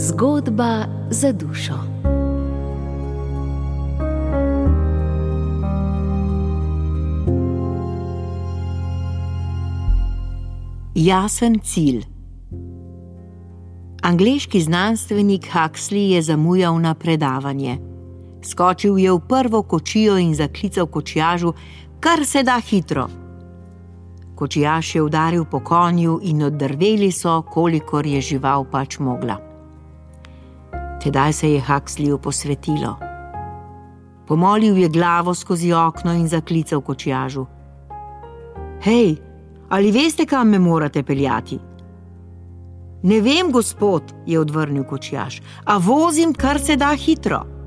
Zgodba za dušo. Jasen cilj. Angliški znanstvenik Huxley je zamujal na predavanje. Skočil je v prvo kočijo in zaklical kočijažu, kar se da hitro. Kočijaš je udaril po konju in oddrveli so, kolikor je žival pač mogla. Tedaj se je Huxleyu posvetilo. Pomolil je glavo skozi okno in zaklical kočijažu: Hej, ali veste, kam me morate peljati? Ne vem, gospod, je odvrnil kočijaš, a vozim kar se da hitro.